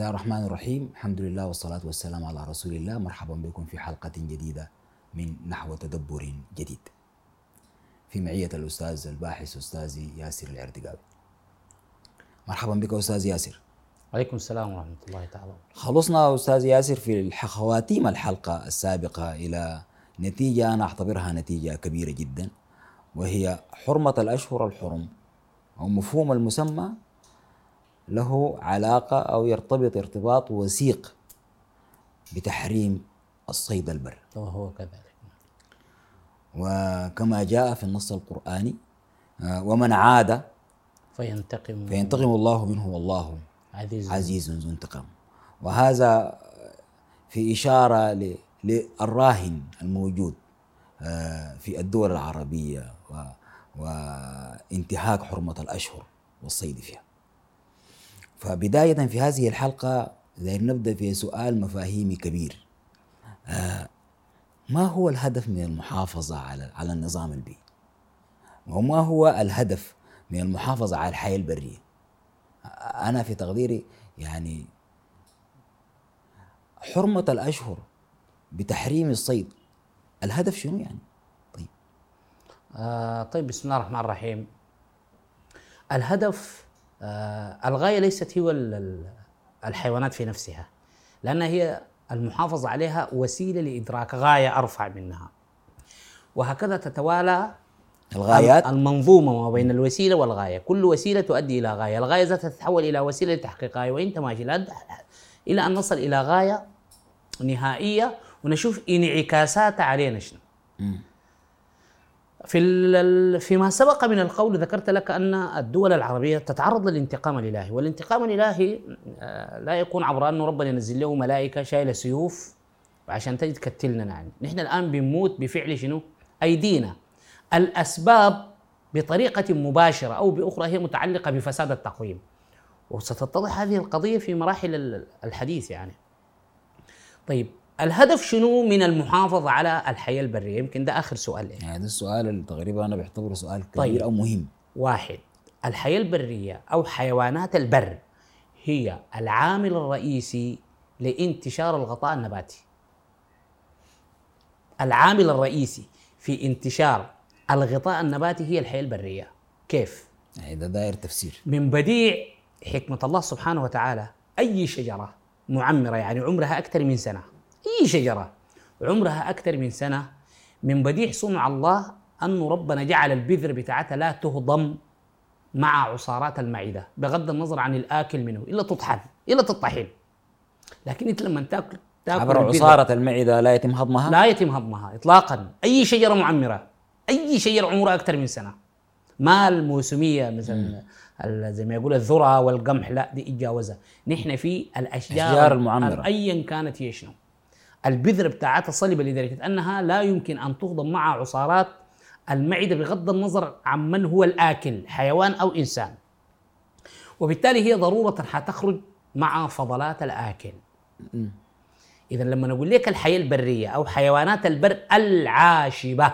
بسم الله الرحمن الرحيم الحمد لله والصلاة والسلام على رسول الله مرحبا بكم في حلقة جديدة من نحو تدبر جديد في معية الأستاذ الباحث أستاذي ياسر العردقاوي مرحبا بك أستاذ ياسر عليكم السلام ورحمة الله تعالى خلصنا أستاذ ياسر في خواتيم الحلقة السابقة إلى نتيجة أنا أعتبرها نتيجة كبيرة جدا وهي حرمة الأشهر الحرم أو مفهوم المسمى له علاقة أو يرتبط ارتباط وثيق بتحريم الصيد البر. وهو كذلك. وكما جاء في النص القرآني آه، ومن عاد فينتقم فينتقم الله منه والله عزيز. عزيز ذو انتقام. وهذا في إشارة للراهن الموجود آه، في الدول العربية وانتهاك حرمة الأشهر والصيد فيها. فبداية في هذه الحلقة داير نبدأ في سؤال مفاهيمي كبير آه، ما هو الهدف من المحافظة على على النظام البيئي؟ وما هو الهدف من المحافظة على الحياة البرية؟ أنا في تقديري يعني حرمة الأشهر بتحريم الصيد الهدف شنو يعني؟ طيب آه طيب بسم الله الرحمن الرحيم الهدف آه الغاية ليست هو ال- ال- الحيوانات في نفسها لأن هي المحافظة عليها وسيلة لإدراك غاية أرفع منها. وهكذا تتوالى الغايات. المنظومة ما بين الوسيلة والغاية. كل وسيلة تؤدي إلى غاية. الغاية ذاتها تتحول إلى وسيلة لتحقيق غاية وإنت ماشي. إلى أن نصل إلى غاية نهائية ونشوف انعكاساتها علينا شنو. في فيما سبق من القول ذكرت لك أن الدول العربية تتعرض للانتقام الإلهي، والانتقام الإلهي آه، لا يكون عبر انه ربنا ينزل له ملائكة شايلة سيوف وعشان تجي تقتلنا يعني، نحن الآن بنموت بفعل شنو؟ أيدينا. الأسباب بطريقة مباشرة أو بأخرى هي متعلقة بفساد التقويم. وستتضح هذه القضية في مراحل ال- الحديث يعني. طيب الهدف شنو من المحافظة على الحياة البرية؟ يمكن ده آخر سؤال يعني. يعني ده السؤال اللي تقريبا أنا بعتبره سؤال كبير طيب. أو مهم واحد الحياة البرية أو حيوانات البر هي العامل الرئيسي لانتشار الغطاء النباتي العامل الرئيسي في انتشار الغطاء النباتي هي الحياة البرية كيف؟ يعني ده داير تفسير من بديع حكمة الله سبحانه وتعالى أي شجرة معمرة يعني عمرها أكثر من سنة أي شجرة. عمرها أكثر من سنة. من بديع صنع الله أنه ربنا جعل البذر بتاعتها لا تهضم مع عصارات المعدة بغض النظر عن الآكل منه إلا تطحن إلا تطحن. لكن أنت لما تاكل تاكل عبر عصارة المعدة لا يتم هضمها؟ لا يتم هضمها اطلاقا. أي شجرة معمرة أي شجرة عمرها أكثر من سنة. ما الموسميه مثلا زي ما يقول الذرة والقمح لا دي اتجاوزها نحن في الأشجار الأشجار المعمرة. ايا كانت هي شنو؟ البذر بتاعتها صلبه لدرجه انها لا يمكن أن تهضم مع عصارات المعدة بغض النظر عن من هو الآكل حيوان أو إنسان. وبالتالي هي ضرورة حتخرج مع فضلات الآكل. اذا لما نقول لك الحياة البرية أو حيوانات البر العاشبة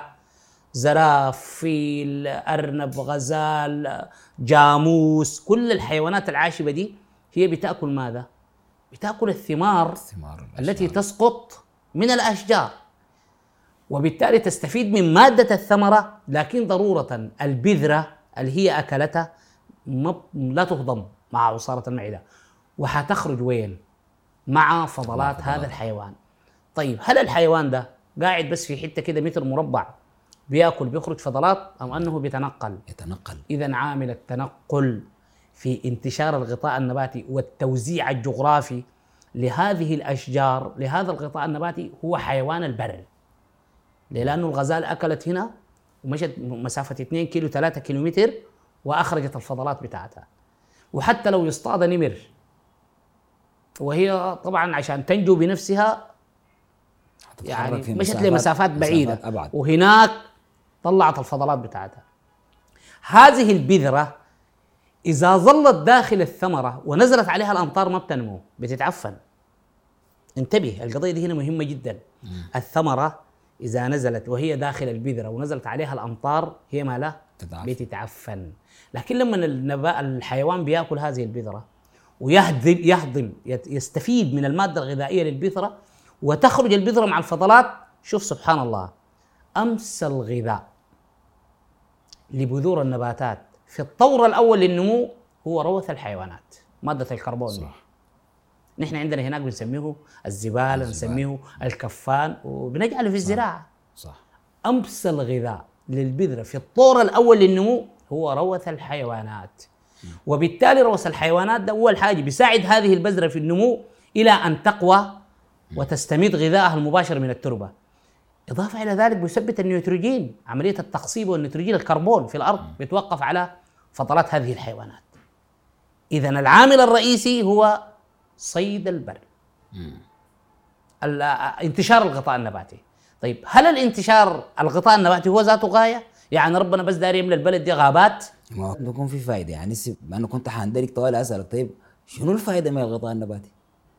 زراف فيل أرنب غزال جاموس كل الحيوانات العاشبة دي هي بتأكل ماذا؟ بتأكل الثمار ثمار التي تسقط من الأشجار وبالتالي تستفيد من مادة الثمرة لكن ضرورة البذرة اللي هي أكلتها لا تهضم مع عصارة المعدة وحتخرج وين؟ مع فضلات هذا الحيوان. طيب هل الحيوان ده قاعد بس في حتة كده متر مربع بيأكل بيخرج فضلات أو أنه بيتنقل؟ يتنقل إذا عامل التنقل في انتشار الغطاء النباتي والتوزيع الجغرافي لهذه الأشجار لهذا الغطاء النباتي هو حيوان البر ليه؟ لأنه الغزال أكلت هنا ومشت مسافة 2 كيلو 3 كيلو متر وأخرجت الفضلات بتاعتها. وحتى لو يصطاد نمر وهي طبعا عشان تنجو بنفسها يعني مشت لمسافات بعيدة. مسافات أبعد. وهناك طلعت الفضلات بتاعتها. هذه البذرة إذا ظلت داخل الثمرة ونزلت عليها الأمطار ما بتنمو بتتعفن. انتبه القضية دي هنا مهمة جدا. الثمرة إذا نزلت وهي داخل البذرة ونزلت عليها الأمطار هي ما لا؟ تتعفن. بتتعفن. لكن لما النبا الحيوان بيأكل هذه البذرة ويهضم يهضم يستفيد من المادة الغذائية للبذرة وتخرج البذرة مع الفضلات شوف سبحان الله أمس الغذاء لبذور النباتات في الطور الأول للنمو هو روث الحيوانات مادة الكربون. دي. صح. نحن عندنا هناك بنسميه الزبالة الزبالة. نسميه الكفان وبنجعله في الزراعة. صح. أمس الغذاء للبذرة في الطور الأول للنمو هو روث الحيوانات. وبالتالي روث الحيوانات ده أول حاجة بيساعد هذه البذرة في النمو إلى أن تقوى وتستمد غذائها المباشر من التربة. إضافة إلى ذلك بيثبت النيتروجين عملية التخصيب والنيتروجين الكربون في الأرض بيتوقف على فضلات هذه الحيوانات. اذا العامل الرئيسي هو صيد البر ال- انتشار الغطاء النباتي. طيب هل الانتشار الغطاء النباتي هو ذاته غاية؟ يعني ربنا بس داري يملى البلد دي غابات. ما بيكون في فايدة. يعني ما أنا كنت حندرك طوال أسألك طيب شنو الفائده من الغطاء النباتي؟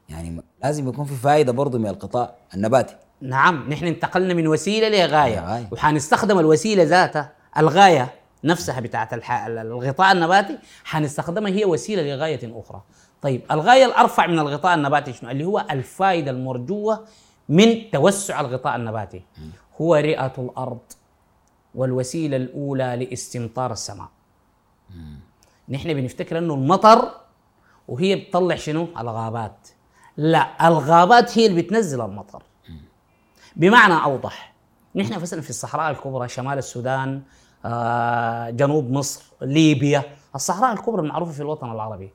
يعني لازم يكون في فائده برضه من الغطاء النباتي. نعم نحن انتقلنا من وسيلة لغاية. لغاية. وحنستخدم الوسيلة ذاتها الغاية نفسها بتاعت الح... الغطاء النباتي حنستخدمها هي وسيلة لغاية أخرى. طيب الغاية الأرفع من الغطاء النباتي شنو؟ اللي هو الفائدة المرجوة من توسع الغطاء النباتي. هو رئة الأرض والوسيلة الأولى لاستمطار السماء. نحن بنفتكر أنه المطر وهي بتطلع شنو؟ الغابات. لا الغابات هي اللي بتنزل المطر. بمعنى أوضح نحن مثلا في الصحراء الكبرى شمال السودان آه، جنوب مصر ليبيا الصحراء الكبرى المعروفة في الوطن العربي.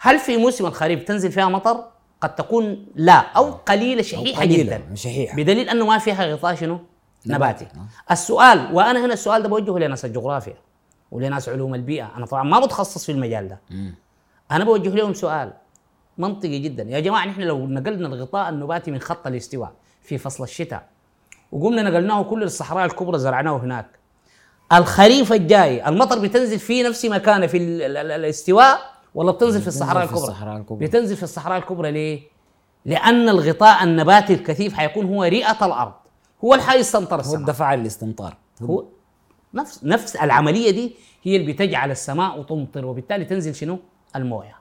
هل في موسم الخريف تنزل فيها مطر؟ قد تكون لا أو قليلة شحيحة قليلة، جدا. شحيحة. بدليل أنه ما فيها غطاء شنو؟ نباتي. نباتي. السؤال وأنا هنا السؤال ده بوجهه لناس الجغرافيا ولناس علوم البيئة. أنا طبعا ما متخصص في المجال ده. أنا بوجه لهم سؤال منطقي جدا. يا جماعة نحن لو نقلنا الغطاء النباتي من خط الاستواء في فصل الشتاء وقمنا نقلناه كل الصحراء الكبرى زرعناه هناك الخريف الجاي المطر بتنزل في نفس مكانه في ال- ال- ال- الاستواء ولا بتنزل في الصحراء في الكبرى؟ الصحراء الكبرى. بتنزل في الصحراء الكبرى ليه؟ لأن الغطاء النباتي الكثيف حيكون هو رئة الأرض هو اللي حيستمطر هو السماء الدفع الاستمطار هو نفس نفس العملية دي هي اللي بتجعل السماء تمطر وبالتالي تنزل شنو؟ الموية.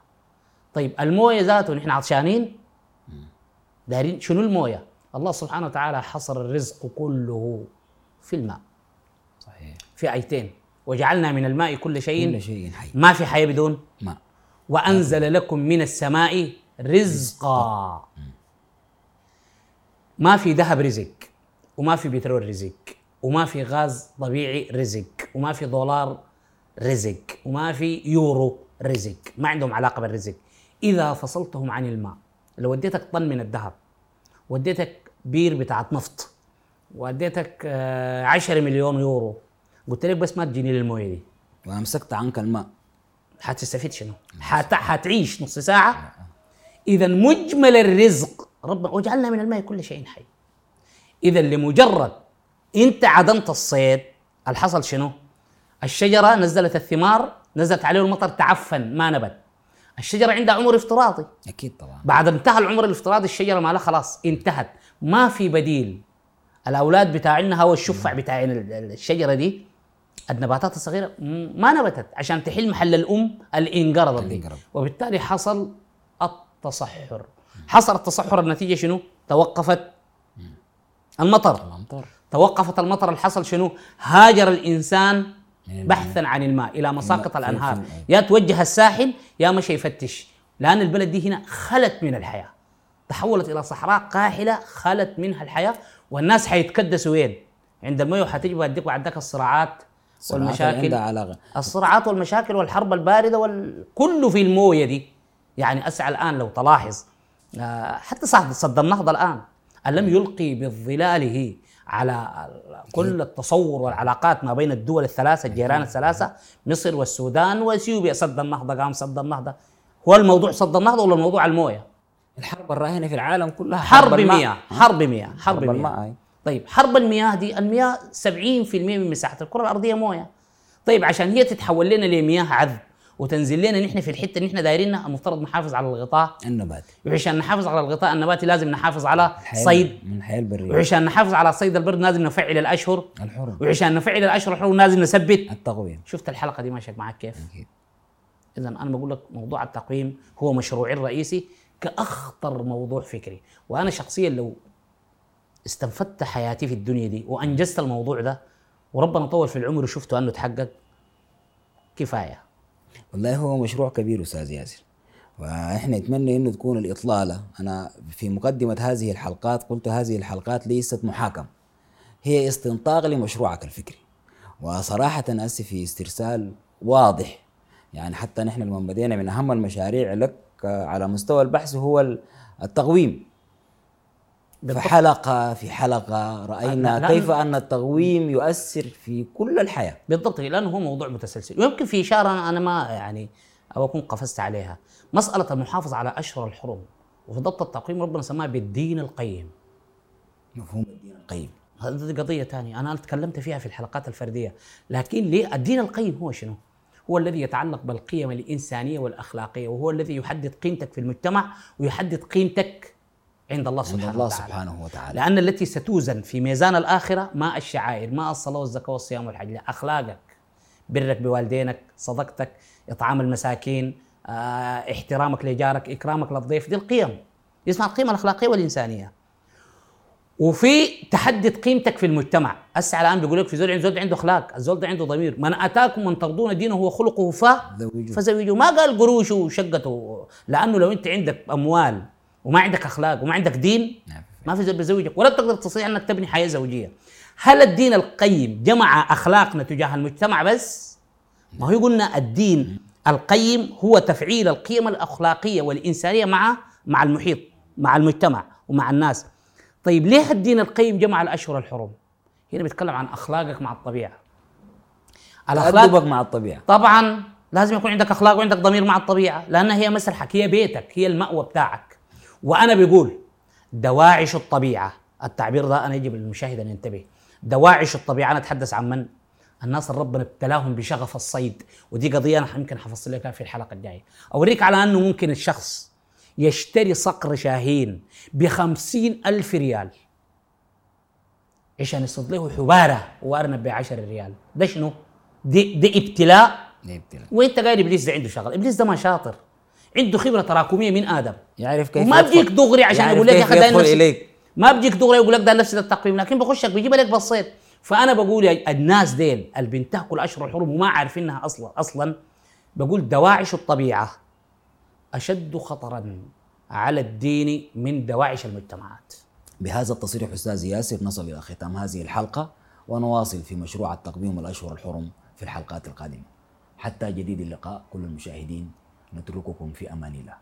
طيب الموية ذاته نحن عطشانين دارين شنو الموية؟ الله سبحانه وتعالى حصر الرزق كله في الماء. صحيح. في أيتين. وجعلنا من الماء كل شيء. كل شيء حي. ما في حياة بدون. ما وأنزل لكم من السماء رزقا. ما في ذهب رزق وما في بترول رزق وما في غاز طبيعي رزق وما في دولار رزق وما في يورو رزق. ما عندهم علاقة بالرزق. إذا فصلتهم عن الماء لو وديتك طن من الذهب وديتك بير بتاعت نفط. واديتك آه، 10 مليون يورو. قلت لك بس ما تجيني للمويه دي. وامسكت عنك الماء. حتستفيد شنو؟ حت... حتعيش نص ساعة. إذا مجمل الرزق ربنا وجعلنا من الماء كل شيء حي. إذا لمجرد أنت عدمت الصيد الحصل شنو؟ الشجرة نزلت الثمار نزلت عليه المطر تعفن ما نبت. الشجرة عندها عمر افتراضي. أكيد طبعا. بعد انتهى العمر الافتراضي الشجرة ما لها خلاص انتهت. ما في بديل. الأولاد بتاعنا هو الشفع بتاع ال- ال- الشجرة دي. النباتات الصغيرة م- ما نبتت عشان تحل محل الأم اللي انقرضت دي. وبالتالي حصل التصحر. حصل التصحر النتيجة شنو؟ توقفت المطر. الامطار توقفت المطر. الحصل شنو؟ هاجر الإنسان بحثا عن الماء إلى مساقط الأنهار. يا توجه الساحل يا مشى يفتش لأن البلد دي هنا خلت من الحياة. تحولت إلى صحراء قاحلة خلت منها الحياة والناس حيتكدسوا وين؟ عند المياه حتجي بعدك بعدك الصراعات والمشاكل. الصراعات والمشاكل والحرب الباردة وال... كله في الموية دي. يعني أسعى الآن لو تلاحظ آه، حتى صد النهضه الآن. ألم يلقي بظلاله على كل التصور والعلاقات ما بين الدول الثلاثة الجيران الثلاثة مصر والسودان وإثيوبيا صد النهضة قام صد النهضة هو الموضوع صد النهضة ولا الموضوع الموية؟ الحرب الراهنة في العالم كلها حرب الماء. مياه حرب مياه حرب حرب مياه الماء. طيب حرب المياه دي المياه 70% من مساحة الكرة الأرضية موية طيب عشان هي تتحول لنا لمياه عذب وتنزل لنا نحن في الحتة اللي نحن دايرينها المفترض نحافظ على الغطاء. النباتي وعشان نحافظ على الغطاء النباتي لازم نحافظ على صيد. من الحياة البرية. وعشان نحافظ على صيد البرد لازم نفعل الأشهر. الحرم وعشان نفعل الأشهر الحرم لازم نثبت. التقويه شفت الحلقة دي ماشية معك كيف؟ أكيد. اذا أنا بقول لك موضوع التقويم هو مشروعي الرئيسي كأخطر موضوع فكري. وأنا شخصيا لو استنفدت حياتي في الدنيا دي وأنجزت الموضوع ده وربنا طول في العمر وشفته أنه تحقق كفاية. والله هو مشروع كبير أستاذ ياسر. وإحنا نتمنى إنه تكون الإطلالة. أنا في مقدمة هذه الحلقات قلت هذه الحلقات ليست محاكم. هي استنطاق لمشروعك الفكري. وصراحة اسف في استرسال واضح. يعني حتى نحن لما بدينا من أهم المشاريع لك على مستوى البحث هو التقويم. بالضبط. فحلقة في حلقة رأينا لا- كيف أن التقويم يؤثر في كل الحياة. بالضبط لأنه هو موضوع متسلسل. ويمكن في إشارة أنا- ما يعني أو أكون قفزت عليها. مسألة المحافظة على أشهر الحرم وفي ضبط التقويم ربنا سماها بالدين القيم. مفهوم. الدين القيم. هذه قضية ثانية أنا تكلمت فيها في الحلقات الفردية. لكن ليه؟ الدين القيم هو شنو؟ هو الذي يتعلق بالقيم الإنسانية والأخلاقية وهو الذي يحدد قيمتك في المجتمع ويحدد قيمتك عند الله عند سبحانه الله وتعالى. سبحانه وتعالى. لأن التي ستوزن في ميزان الآخرة ما الشعائر ما الصلاة والزكاة والصيام والحج. لا أخلاقك برك بوالدينك صدقتك إطعام المساكين آه، احترامك لجارك إكرامك للضيف. دي القيم. اسمها القيمة الأخلاقية والإنسانية. وفي تحدد قيمتك في المجتمع. هسه الان بيقول لك في زول عنده زول عنده أخلاق الزول ده عنده ضمير. من أتاكم من ترضون دينه وخلقه ف زوجوه. فزوجوه. ما قال قروش وشقته. لأنه لو أنت عندك أموال وما عندك أخلاق وما عندك دين نعم. ما في زول بيزوجك ولا بتقدر تستطيع إنك تبني حياة زوجية. هل الدين القيم جمع أخلاقنا تجاه المجتمع بس؟ ما هو قلنا الدين القيم هو تفعيل القيم الأخلاقية والإنسانية مع مع المحيط مع المجتمع ومع الناس. طيب ليه الدين القيم جمع الأشهر الحرم هنا بيتكلم عن أخلاقك مع الطبيعة. تأدبك مع الطبيعة. طبعا لازم يكون عندك أخلاق وعندك ضمير مع الطبيعة لأنها هي مسرحك هي بيتك هي المأوى بتاعك. وأنا بقول دواعش الطبيعة. التعبير ده أنا يجب للمشاهد أن ينتبه. دواعش الطبيعة أنا أتحدث عن من؟ الناس اللي ربنا ابتلاهم بشغف الصيد. ودي قضية أنا يمكن حفصل لك في الحلقة الجاية. أوريك على أنه ممكن الشخص يشتري صقر شاهين بخمسين ألف ريال. عشان يصيد له حبارة وأرنب ب 10 ريال. ده شنو؟ دي, دي ابتلاء. ده ابتلاء. وإنت قايل إبليس ده عنده شغل. إبليس ده ما شاطر. عنده خبرة تراكمية من آدم. يعرف كيف يدخل- بيجيك دغري عشان يقول لك يا أخي يدخل إليك. ما بيجيك دغري يقول لك ده نفس التقويم لكن بخشك بيجيب لك بسيط فأنا بقول الناس ديل اللي بينتهكوا الاشهر الحرم وما عارفينها أصلا أصلا. بقول دواعش الطبيعة أشد خطرا على الدين من دواعش المجتمعات. بهذا التصريح أستاذ ياسر نصل إلى ختام هذه الحلقة ونواصل في مشروع التقويم الأشهر الحرم في الحلقات القادمة. حتى جديد اللقاء كل المشاهدين نترككم في أمان الله.